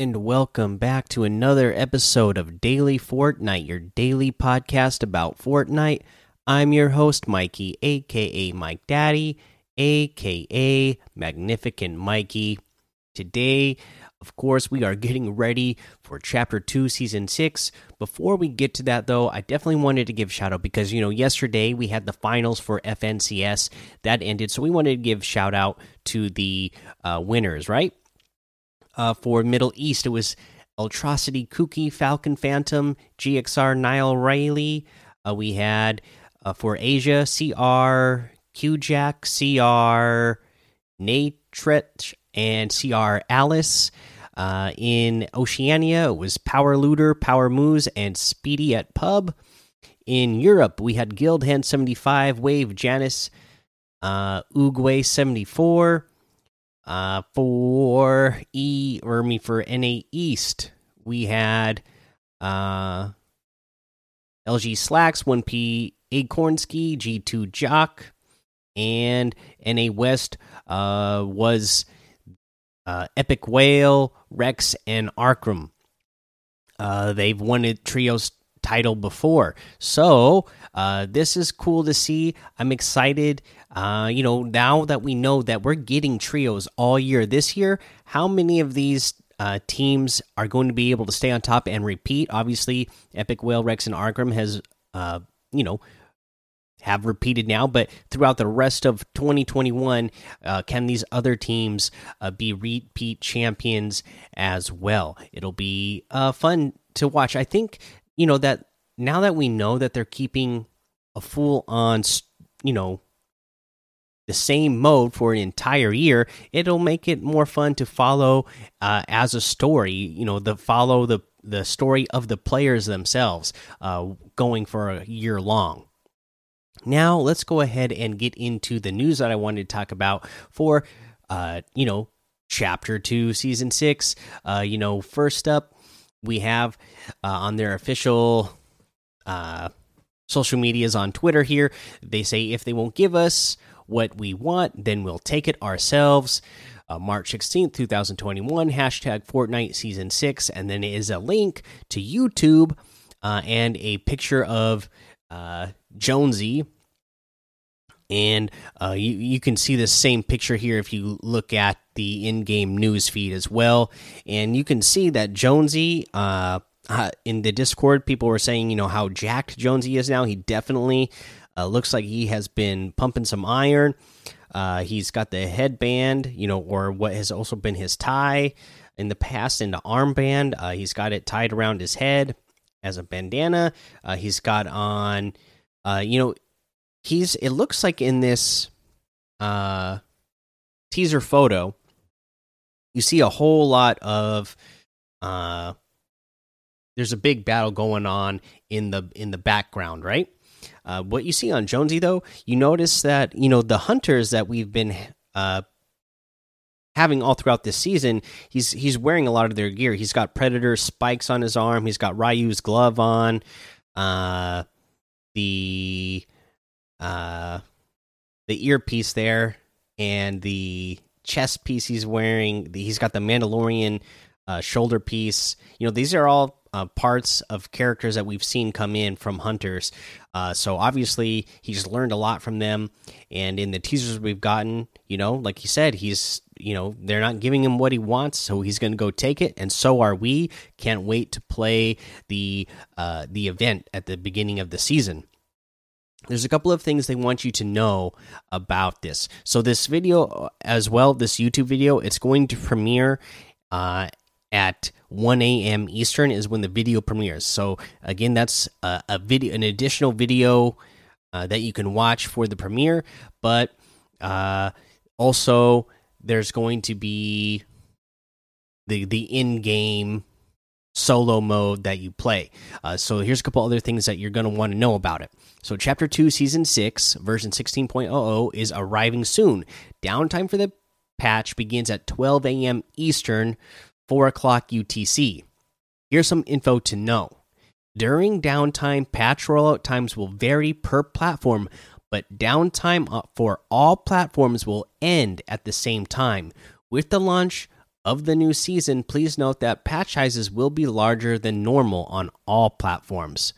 and welcome back to another episode of Daily Fortnite, your daily podcast about Fortnite. I'm your host, Mikey, aka Mike Daddy, aka Magnificent Mikey. Today, of course, we are getting ready for Chapter 2, Season 6. Before we get to that, though, I definitely wanted to give shout out because, you know, yesterday we had the finals for FNCS that ended. So we wanted to give shout out to the uh, winners, right? Uh, for Middle East, it was Ultrocity Kooky, Falcon Phantom, GXR Nile Riley. Uh, we had uh, for Asia, CR, QJack, CR, Natret, and CR Alice. Uh, in Oceania, it was Power Looter, Power Moose, and Speedy at Pub. In Europe, we had Guild Hand 75, Wave Janice, uh, Uguay 74. Uh, for E or me for NA East, we had uh LG Slacks, 1P Acornsky, G2 Jock, and NA West uh was uh Epikwhale, Rex, and Arkhram. Uh they've won a trios title before. So, uh this is cool to see. I'm excited uh, you know, now that we know that we're getting trios all year this year, how many of these uh, teams are going to be able to stay on top and repeat? Obviously, Epikwhale, Rex, and Arkhram has, uh, you know, have repeated now, but throughout the rest of 2021, uh, can these other teams uh, be repeat champions as well? It'll be uh, fun to watch. I think, you know, that now that we know that they're keeping a full on, you know, the same mode for an entire year, it'll make it more fun to follow uh, as a story. You know, the follow the the story of the players themselves, uh, going for a year long. Now let's go ahead and get into the news that I wanted to talk about for, uh, you know, chapter two, season six. Uh, you know, first up, we have uh, on their official uh, social medias on Twitter here. They say if they won't give us what we want, then we'll take it ourselves. Uh, March 16th, 2021, hashtag Fortnite Season 6. And then it is a link to YouTube uh, and a picture of uh, Jonesy. And uh, you, you can see the same picture here if you look at the in game news feed as well. And you can see that Jonesy, uh, uh, in the Discord, people were saying, you know, how jacked Jonesy is now. He definitely uh, looks like he has been pumping some iron. Uh, he's got the headband, you know, or what has also been his tie in the past in the armband. Uh, he's got it tied around his head as a bandana. Uh, he's got on, uh, you know, he's. It looks like in this uh, teaser photo, you see a whole lot of. Uh, there's a big battle going on in the in the background, right? Uh, what you see on Jonesy, though, you notice that you know the hunters that we've been uh, having all throughout this season. He's he's wearing a lot of their gear. He's got Predator spikes on his arm. He's got Ryu's glove on. Uh, the uh, the earpiece there and the chest piece he's wearing. The, he's got the Mandalorian uh, shoulder piece. You know, these are all uh, parts of characters that we've seen come in from hunters. Uh, so obviously he's learned a lot from them, and in the teasers we've gotten, you know, like he said, he's you know they're not giving him what he wants, so he's going to go take it, and so are we. Can't wait to play the uh, the event at the beginning of the season. There's a couple of things they want you to know about this. So this video, uh, as well, this YouTube video, it's going to premiere uh, at 1 a.m. Eastern is when the video premieres. So again, that's a, a video, an additional video uh, that you can watch for the premiere. But uh, also, there's going to be the the in-game solo mode that you play. Uh, so here's a couple other things that you're going to want to know about it. So Chapter Two, Season Six, version 16.00 is arriving soon. Downtime for the patch begins at 12 a.m. Eastern 4 o'clock UTC. Here's some info to know. During downtime, patch rollout times will vary per platform, but downtime uh, for all platforms will end at the same time with the launch of the new season, please note that patch sizes will be larger than normal on all platforms.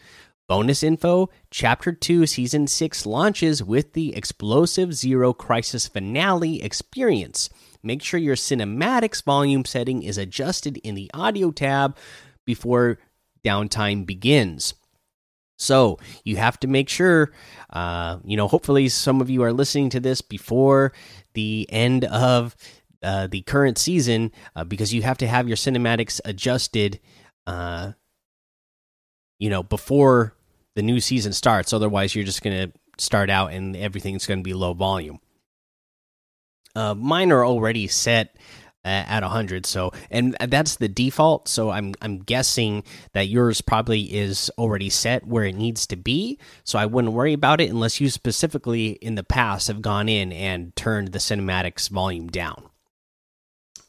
Bonus info Chapter 2 Season 6 launches with the Explosive Zero Crisis Finale experience. Make sure your cinematics volume setting is adjusted in the audio tab before downtime begins. So you have to make sure, uh, you know, hopefully some of you are listening to this before the end of uh, the current season uh, because you have to have your cinematics adjusted, uh, you know, before the new season starts. Otherwise, you're just going to start out and everything's going to be low volume. Uh, mine are already set at 100 so and that's the default. So i'm i'm guessing that yours probably is already set where it needs to be. So i wouldn't worry about it unless you specifically in the past have gone in and turned the cinematics volume down.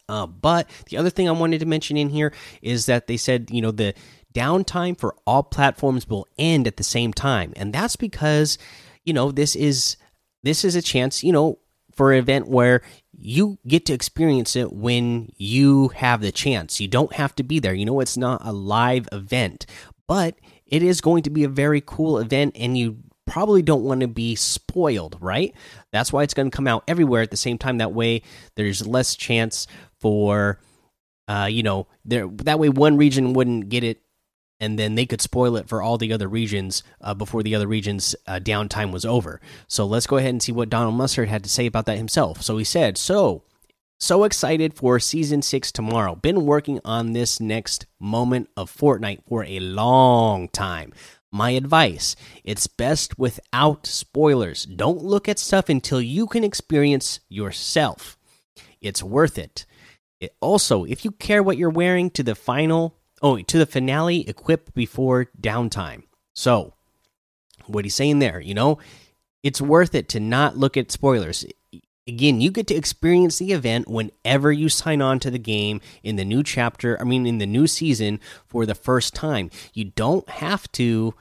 Uh, but the other thing i wanted to mention in here is that they said you know the downtime for all platforms will end at the same time. And that's because you know this is this is a chance you know for an event where you get to experience it when you have the chance. You don't have to be there. You know, it's not a live event, but it is going to be a very cool event, and you probably don't want to be spoiled, right? That's why it's going to come out everywhere at the same time. That way, there's less chance for, uh, you know, there. That way, one region wouldn't get it and then they could spoil it for all the other regions uh, before the other regions' uh, downtime was over. So let's go ahead and see what Donald Mustard had to say about that himself. So he said, "So, so excited for season six tomorrow. Been working on this next moment of Fortnite for a long time." My advice it's best without spoilers. Don't look at stuff until you can experience yourself. It's worth it. it also, if you care what you're wearing to the final Oh, to the finale equipped before downtime. So, what he's saying there, you know, it's worth it to not look at spoilers. Again, you get to experience the event whenever you sign on to the game in the new chapter, I mean, in the new season for the first time. You don't have to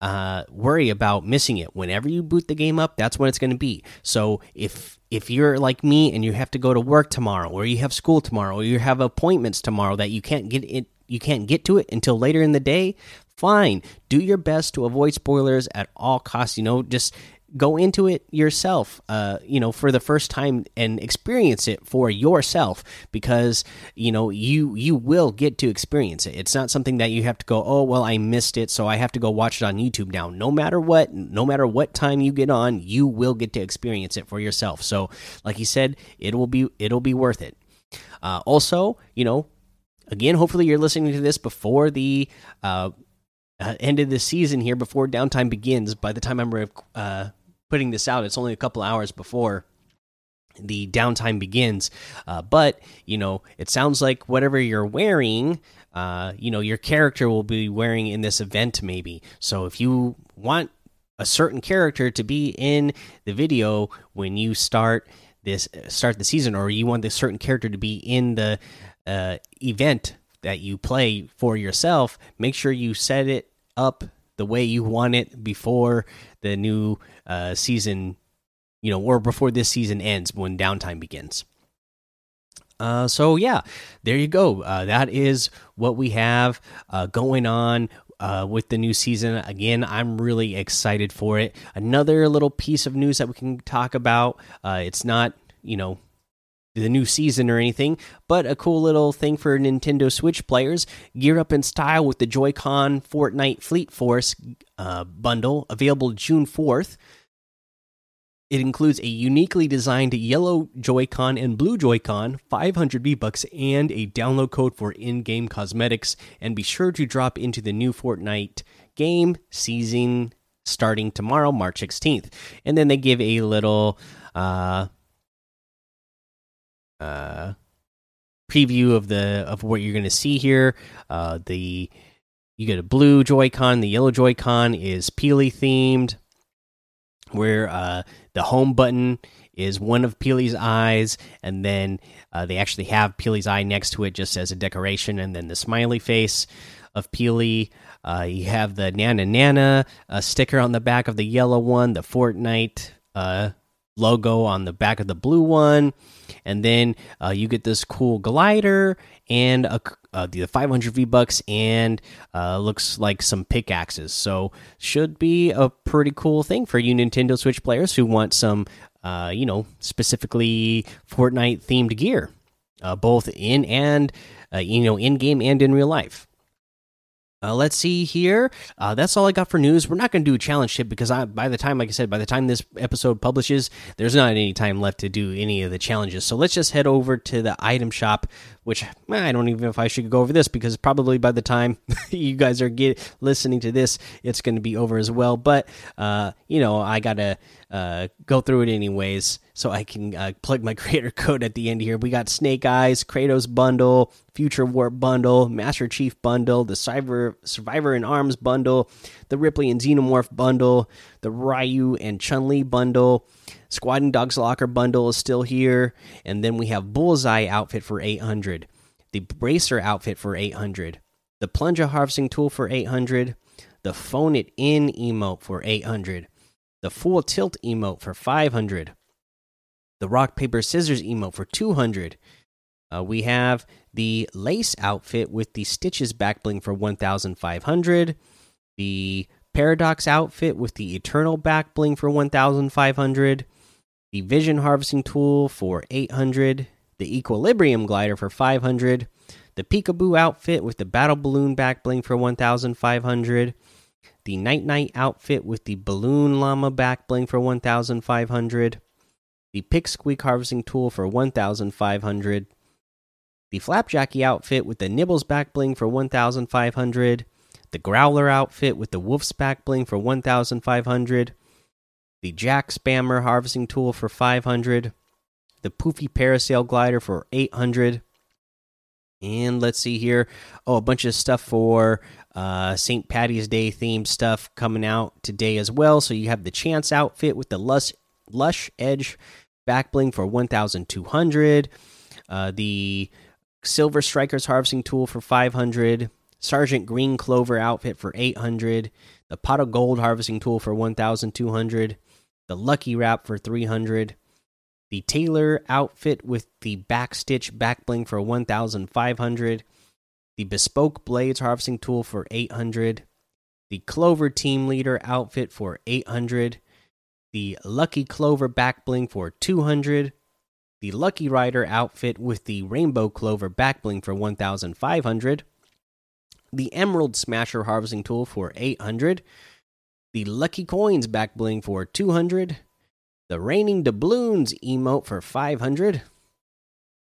uh, worry about missing it. Whenever you boot the game up, that's when it's going to be. So if if you're like me and you have to go to work tomorrow, or you have school tomorrow, or you have appointments tomorrow that you can't get it you can't get to it until later in the day, fine. Do your best to avoid spoilers at all costs. You know, just go into it yourself uh you know for the first time and experience it for yourself because you know you you will get to experience it it's not something that you have to go oh well i missed it so i have to go watch it on youtube now no matter what no matter what time you get on you will get to experience it for yourself so like he said it will be it'll be worth it uh also you know again, hopefully you're listening to this before the uh, uh, end of the season here, before downtime begins. By the time I'm uh, putting this out, it's only a couple hours before the downtime begins. Uh, but you know, it sounds like whatever you're wearing, uh, you know, your character will be wearing in this event, maybe. So if you want a certain character to be in the video when you start this start the season or you want this certain character to be in the uh, event that you play for yourself, make sure you set it up the way you want it before the new uh, season, you know, or before this season ends when downtime begins. Uh, so yeah, there you go. Uh, that is what we have uh, going on uh, with the new season. Again, I'm really excited for it. Another little piece of news that we can talk about. Uh, it's not, you know, the new season or anything, but a cool little thing for Nintendo Switch players. Gear up in style with the Joy-Con Fortnite Fleet Force uh, bundle, available June 4th. It includes a uniquely designed yellow Joy-Con and blue Joy-Con, 500 V-Bucks, and a download code for in-game cosmetics. And be sure to drop into the new Fortnite game season starting tomorrow, March 16th. And then they give a little uh, uh, preview of the of what you're going to see here. Uh, the you get a blue Joy-Con. The yellow Joy-Con is Peely themed, where uh, the home button is one of Peely's eyes, and then uh, they actually have Peely's eye next to it just as a decoration, and then the smiley face of Peely. Uh, you have the Nana Nana uh, sticker on the back of the yellow one, the Fortnite uh, logo on the back of the blue one, and then uh, you get this cool glider and a, uh, the 500 V bucks and uh, looks like some pickaxes. So should be a pretty cool thing for you Nintendo Switch players who want some, uh, you know, specifically Fortnite themed gear, uh, both in and uh, you know in game and in real life. Uh, let's see here. Uh, that's all I got for news. We're not going to do a challenge tip because I, by the time, like I said, by the time this episode publishes, there's not any time left to do any of the challenges. So let's just head over to the item shop, which I don't even know if I should go over this because probably by the time you guys are get listening to this, it's going to be over as well. But uh, you know, I gotta uh, go through it anyways so I can uh, plug my creator code at the end here. We got Snake Eyes, Kratos bundle, Future Warp bundle, Master Chief bundle, the Cyber Survivor in Arms bundle, the Ripley and Xenomorph bundle, the Ryu and Chun Li bundle. Squad and Dogs Locker bundle is still here, and then we have Bullseye outfit for 800, the Bracer outfit for 800, the Plunger Harvesting tool for 800, the Phone It In emote for 800, the Full Tilt emote for 500 the rock paper scissors emote for 200 uh, we have the lace outfit with the stitches back bling for 1500 the paradox outfit with the eternal back bling for 1500 the vision harvesting tool for 800 the equilibrium glider for 500 the peekaboo outfit with the battle balloon back bling for 1500 the night night outfit with the balloon llama back bling for 1500 the pick squeak harvesting tool for 1500 the flapjacky outfit with the nibbles back bling for 1500 the growler outfit with the wolf's back bling for 1500 the jack spammer harvesting tool for 500 the poofy parasail glider for 800 and let's see here. Oh a bunch of stuff for uh, st patty's day themed stuff coming out today as well. So you have the chance outfit with the lush lush edge back bling for 1200 uh, the silver strikers harvesting tool for 500 sergeant green clover outfit for 800 the pot of gold harvesting tool for 1200 the lucky wrap for 300 the tailor outfit with the backstitch back bling for 1500 the bespoke blades harvesting tool for 800 the clover team leader outfit for 800 the Lucky Clover back bling for 200, the Lucky Rider outfit with the Rainbow Clover back bling for 1500, the Emerald Smasher harvesting tool for 800, the Lucky Coins back bling for 200, the Raining Doubloons emote for 500,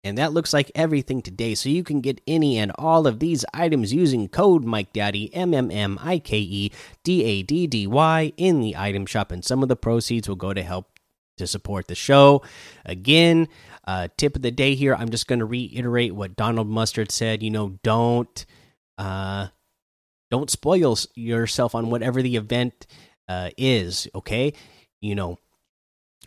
and that looks like everything today. So you can get any and all of these items using code Mike Daddy M M M I K E D A D D Y in the item shop, and some of the proceeds will go to help to support the show. Again, uh, tip of the day here. I'm just going to reiterate what Donald Mustard said. You know, don't uh, don't spoil yourself on whatever the event uh, is. Okay, you know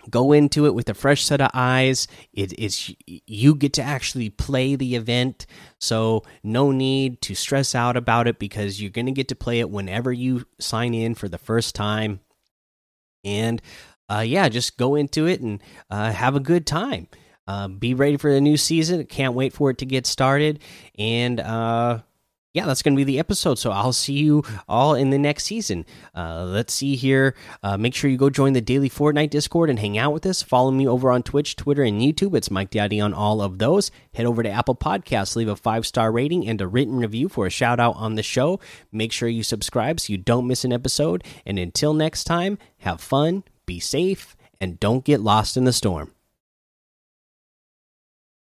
go into it with a fresh set of eyes. It is you get to actually play the event. So no need to stress out about it because you're going to get to play it whenever you sign in for the first time. And uh, yeah just go into it and uh, have a good time. Uh, be ready for the new season. Can't wait for it to get started. And uh, yeah, that's going to be the episode. So I'll see you all in the next season. Uh, let's see here. Uh, make sure you go join the daily Fortnite Discord and hang out with us. Follow me over on Twitch, Twitter, and YouTube. It's Mike Daddy on all of those. Head over to Apple Podcasts, leave a five star rating and a written review for a shout out on the show. Make sure you subscribe so you don't miss an episode. And until next time, have fun, be safe, and don't get lost in the storm.